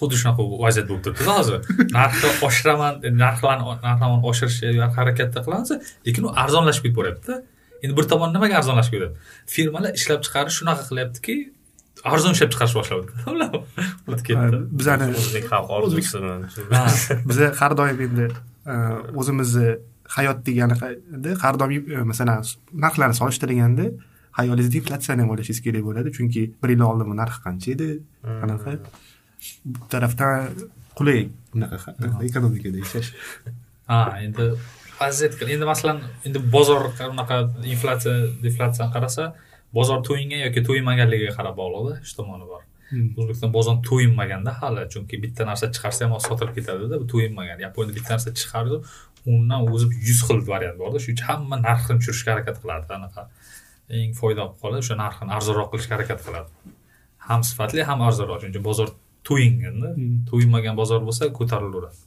xuddi shunaqa vaziyat bo'lib turibdi. Hozir narxni oshiraman narxlarni narxlarni oshirishga harakatda qilamiz lekin u arzonlashib ketib boryaptida. Endi bir tomon nimaga arzonlashib ketadi firmalar ishlab chiqarish shunaqa qilyaptiki arzon ishlab chiqarishni boshladi bizani biza har doim endi o'zimizni hayot deganida har doim masalan narxlarni solishtirganda hayolingizda inflyatsiyani ham o'ylashingiz kerak bo'ladi. Chunki bir yil oldin bu narx qancha edi? Qanaqa? bu tarafdan qulay. Bunaqa ekonomikada yashash ha endi vaziyat endi masalan endi bozor unaqa inflyatsiya deflyatsiyani qarasa bozor to'yingan yoki to'yinmaganligiga qarab bog'liqda ikki tomoni bor. O'zbekiston bozor to'yinmaganda hali chunki bitta narsa chiqarsa ham sotilib ketadida bu to'yinmagan yaponiyada bitta narsa chiqardi undan o'zi yuz xil variant borda shuning uchun hamma narxini tushirishga harakat qiladi anaqa eng foyda olib qoladi o'sha narxini arzonroq qilishga harakat qiladi. Ham sifatli ham arzonroq. Shuning uchun bozor to'yinganda to'yinmagan bozor bo'lsa ko'tarilaveradi